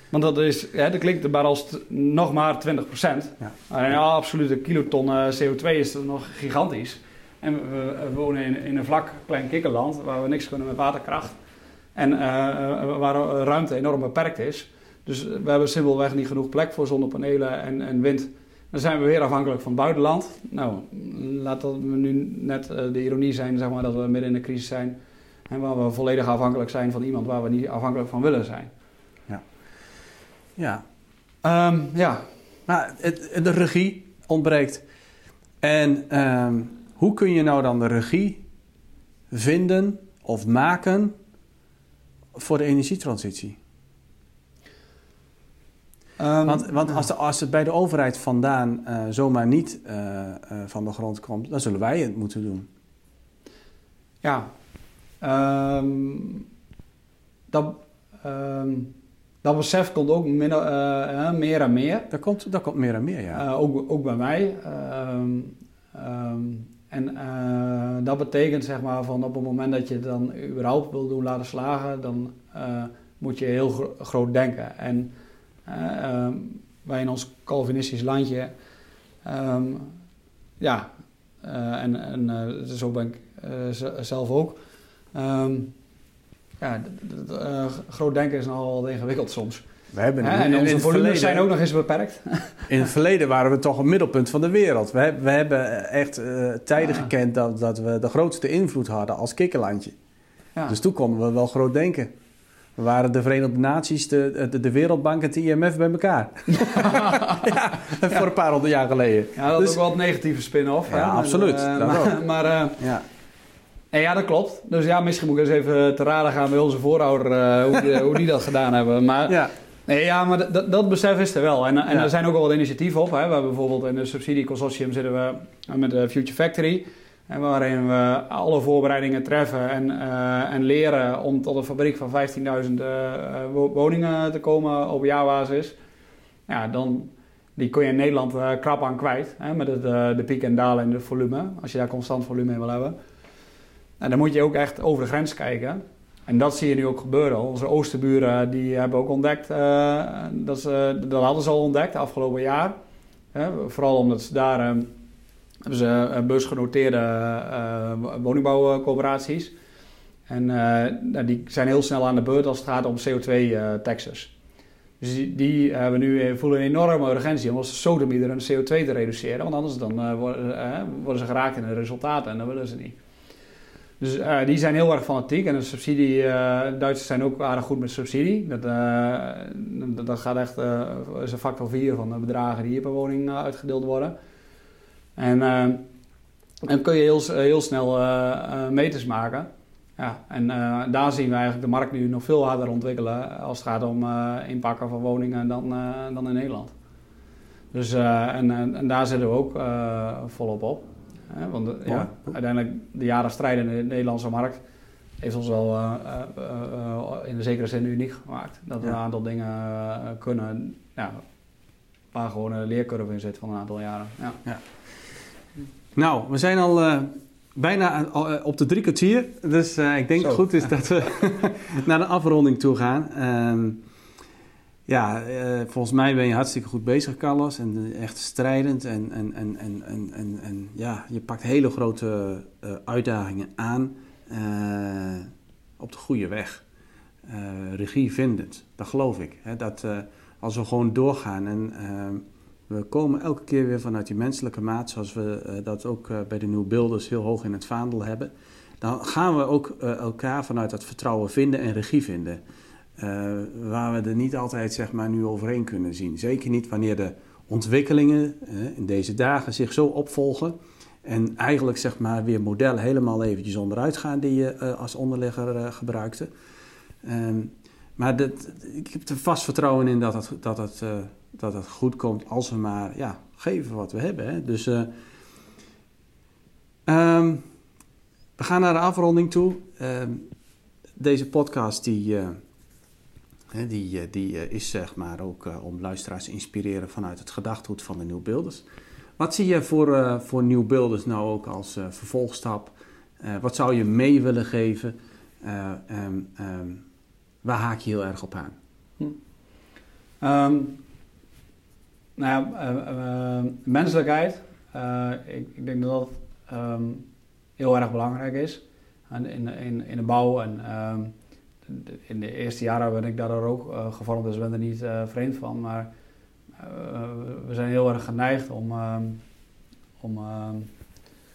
Want dat, is, dat klinkt maar als nog maar 20%. Ja. Maar ja, absoluut, een kiloton CO2 is nog gigantisch. En we, wonen in, in, een vlak klein kikkerland waar we niks kunnen met waterkracht. En uh, waar ruimte enorm beperkt is. Dus we hebben simpelweg niet genoeg plek voor zonnepanelen en, en wind. Dan zijn we weer afhankelijk van het buitenland. Nou, laat dat nu net de ironie zijn zeg maar, dat we midden in een crisis zijn. En waar we volledig afhankelijk zijn van iemand waar we niet afhankelijk van willen zijn. Ja. Ja. Um, ja. Maar het, de regie ontbreekt. En um, hoe kun je nou dan de regie vinden of maken voor de energietransitie? Um, want, want als, als, het bij de overheid vandaan uh, zomaar niet uh, uh, van de grond komt, dan zullen wij het moeten doen. Ja, um, dat, um, dat besef komt ook min, meer en meer. Dat komt, dat komt meer en meer, ja. ook, ook bij mij. En uh, dat betekent zeg maar van op het moment dat je het dan überhaupt wil doen laten slagen, dan uh, moet je heel gro groot denken. En uh, wij in ons Calvinistisch landje, um, ja, en, en zo ben ik zelf ook. Um, ja, groot denken is nogal ingewikkeld soms. We hebben ja, en onze volumes zijn ook nog eens beperkt. in het verleden waren we toch een middelpunt van de wereld. We, we hebben echt uh, tijden ja. gekend dat, dat we de grootste invloed hadden als kikkerlandje. Ja. Dus toen konden we wel groot denken. We waren de Verenigde Naties, de, de, de Wereldbank en het IMF bij elkaar. ja, voor een paar honderd jaar geleden. Ja, dat is dus, ook wel een negatieve spin-off. Ja, absoluut. En, uh, maar, maar uh, ja. En ja, dat klopt. Dus ja, misschien moet ik eens even te raden gaan bij onze voorouder hoe, die, hoe die dat gedaan hebben. Maar ja. Nee, ja, maar dat, dat besef is er wel. En, en er zijn ook wel wat initiatieven op. Hè. We hebben bijvoorbeeld in de subsidieconsortium zitten we met de Future Factory. En waarin we alle voorbereidingen treffen en, uh, en leren om tot een fabriek van 15.000 uh, woningen te komen op jaarbasis. Ja, dan die kun je in Nederland uh, krap aan kwijt. Hè, met het, de piek en dalen in het volume. Als je daar constant volume in wil hebben. En dan moet je ook echt over de grens kijken. En dat zie je nu ook gebeuren. Onze oosterburen die hebben ook ontdekt, uh, dat, ze, dat hadden ze al ontdekt afgelopen jaar. vooral omdat ze daar uh, hebben ze beursgenoteerde uh, woningbouwcoöperaties. En nou, die zijn heel snel aan de beurt als het gaat om CO2-taxes. dus die, hebben nu voelen een enorme urgentie om bieden een CO2 te reduceren. Want anders dan, worden, worden ze geraakt in de resultaten en dat willen ze niet. Dus uh, die zijn heel erg fanatiek. En de subsidie, uh, Duitsers zijn ook aardig goed met subsidie. Dat, uh, dat gaat echt, is een factor 4 van de bedragen die hier per woning uitgedeeld worden. En dan kun je heel, heel snel meters maken. Ja, en daar zien we eigenlijk de markt nu nog veel harder ontwikkelen als het gaat om inpakken van woningen dan, dan in Nederland. Dus, en, en, daar zitten we ook volop op. Want ja, uiteindelijk de jaren strijden in de Nederlandse markt heeft ons wel uh, uh, in de zekere zin uniek gemaakt. Dat we een aantal dingen kunnen, ja, waar gewoon een leercurve in zit van een aantal jaren. Ja. ja. Nou, we zijn al bijna op de drie kwartier. Dus ik denk het goed is dat we naar de afronding toe gaan. Ehm, ja, uh, volgens mij ben je hartstikke goed bezig, Carlos. En echt strijdend. En, en, en, en, en, en, ja, je pakt hele grote uh, uitdagingen aan op de goede weg. regie vindend, dat geloof ik. Hè, dat als we gewoon doorgaan en we komen elke keer weer vanuit die menselijke maat, zoals we dat ook bij de Nieuw Beelders heel hoog in het vaandel hebben, dan gaan we ook elkaar vanuit dat vertrouwen vinden en regie vinden. Uh, waar we er niet altijd zeg maar, nu overheen kunnen zien. Zeker niet wanneer de ontwikkelingen in deze dagen zich zo opvolgen. En eigenlijk zeg maar, weer modellen helemaal eventjes onderuit gaan die je uh, als onderlegger gebruikte. Um, maar dat, ik heb er vast vertrouwen in dat het, dat het, dat het goed komt als we maar ja, geven wat we hebben. Hè. Dus um, we gaan naar de afronding toe. Um, deze podcast die die, eh, die eh, is zeg maar ook eh, om luisteraars te inspireren vanuit het gedachtegoed van de Nieuwbeelders. Wat zie je voor, uh, voor nieuwbeelders nou ook als uh, vervolgstap? Uh, wat zou je mee willen geven? Um, um, waar haak je heel erg op aan? Hm. Um, nou ja, menselijkheid. Ik, ik, denk dat dat heel erg belangrijk is in, in, in de bouw. En in de eerste jaren ben ik daardoor ook gevormd, dus ben er niet vreemd van. Maar eh, we zijn heel erg geneigd om, ehm, om, ehm,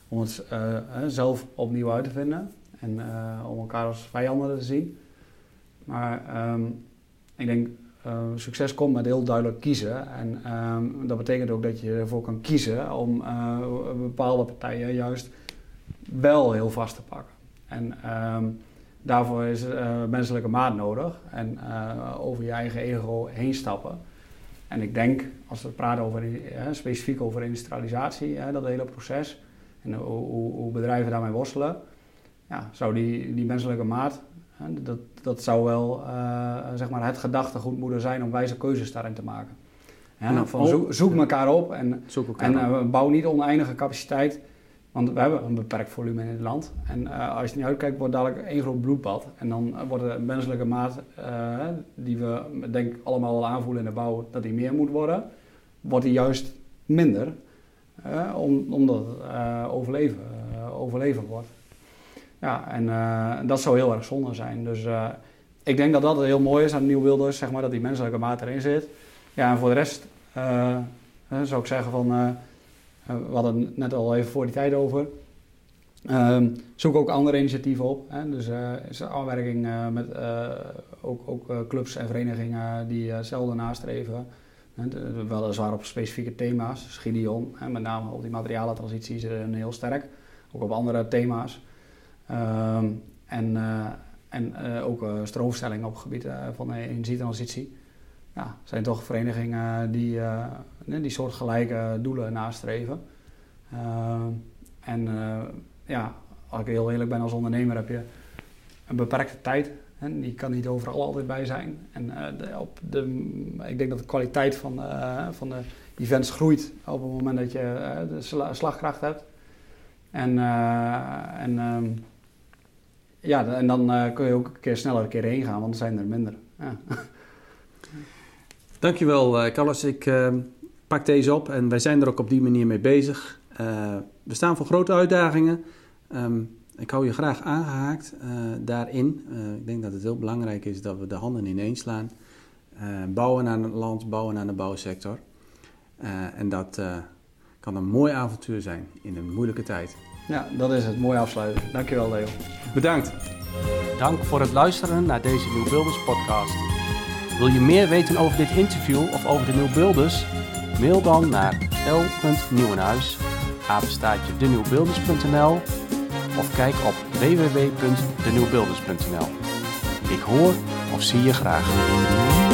om het eh, zelf opnieuw uit te vinden en eh, om elkaar als vijanden te zien. Maar ehm, ik denk, succes komt met heel duidelijk kiezen. En dat betekent ook dat je ervoor kan kiezen om bepaalde partijen juist wel heel vast te pakken. En daarvoor is menselijke maat nodig en over je eigen ego heen stappen. En ik denk, als we praten over, specifiek over industrialisatie, dat hele proces, en hoe, hoe, bedrijven daarmee worstelen, ja, zou die, die menselijke maat, dat, dat zou wel zeg maar het gedachtegoed moeten zijn om wijze keuzes daarin te maken. Ja, van zoek, zoek elkaar op en, en bouw niet oneindige capaciteit want we hebben een beperkt volume in het land. En uh, als je niet uitkijkt, wordt dadelijk één groot bloedbad. En dan wordt de menselijke maat, uh, die we denk ik allemaal wel aanvoelen in de bouw, dat die meer moet worden, wordt die juist minder. Uh, om, omdat het overleven, overleven wordt. Ja, en dat zou heel erg zonde zijn. Dus ik denk dat dat heel mooi is aan Nieuw Wilders, zeg maar, dat die menselijke maat erin zit. Ja, en voor de rest zou ik zeggen van eh, we hadden het net al even voor die tijd over. Um, zoek ook andere initiatieven op. Hè. Dus uh, is afwerking uh, met ook, ook clubs en verenigingen die hetzelfde nastreven. Weliswaar op specifieke thema's. Dus Gideon, met name op die materialentransitie, zit heel sterk. Ook op andere thema's. Um, en en ook stroomstelling op het gebied van energietransitie. Ja, zijn toch verenigingen die die soortgelijke doelen nastreven. Uh, en uh, ja, als ik heel eerlijk ben als ondernemer heb je een beperkte tijd. En die kan niet overal altijd bij zijn. En de, op de, ik denk dat de kwaliteit van, van de events groeit op het moment dat je de slagkracht hebt. En, en, ehm, ja, en dan kun je ook een keer sneller een keer heen gaan, want dan zijn er minder. Ja. Dankjewel, Carlos. Ik ehm, pak deze op en wij zijn er ook op die manier mee bezig. Uh, we staan voor grote uitdagingen. Um, ik hou je graag aangehaakt uh, daarin. Uh, ik denk dat het heel belangrijk is dat we de handen ineens slaan. bouwen aan het land, bouwen aan de bouwsector. en dat kan een mooi avontuur zijn in een moeilijke tijd. Ja, dat is het. Mooi afsluiten. Dankjewel, Leo. Bedankt. Dank voor het luisteren naar deze Nieuwbuilders podcast. Wil je meer weten over dit interview of over de Nieuwbuilders? Mail dan naar l.nieuwenhuis, of kijk op www.denieuwbeelders.nl. Ik hoor of zie je graag.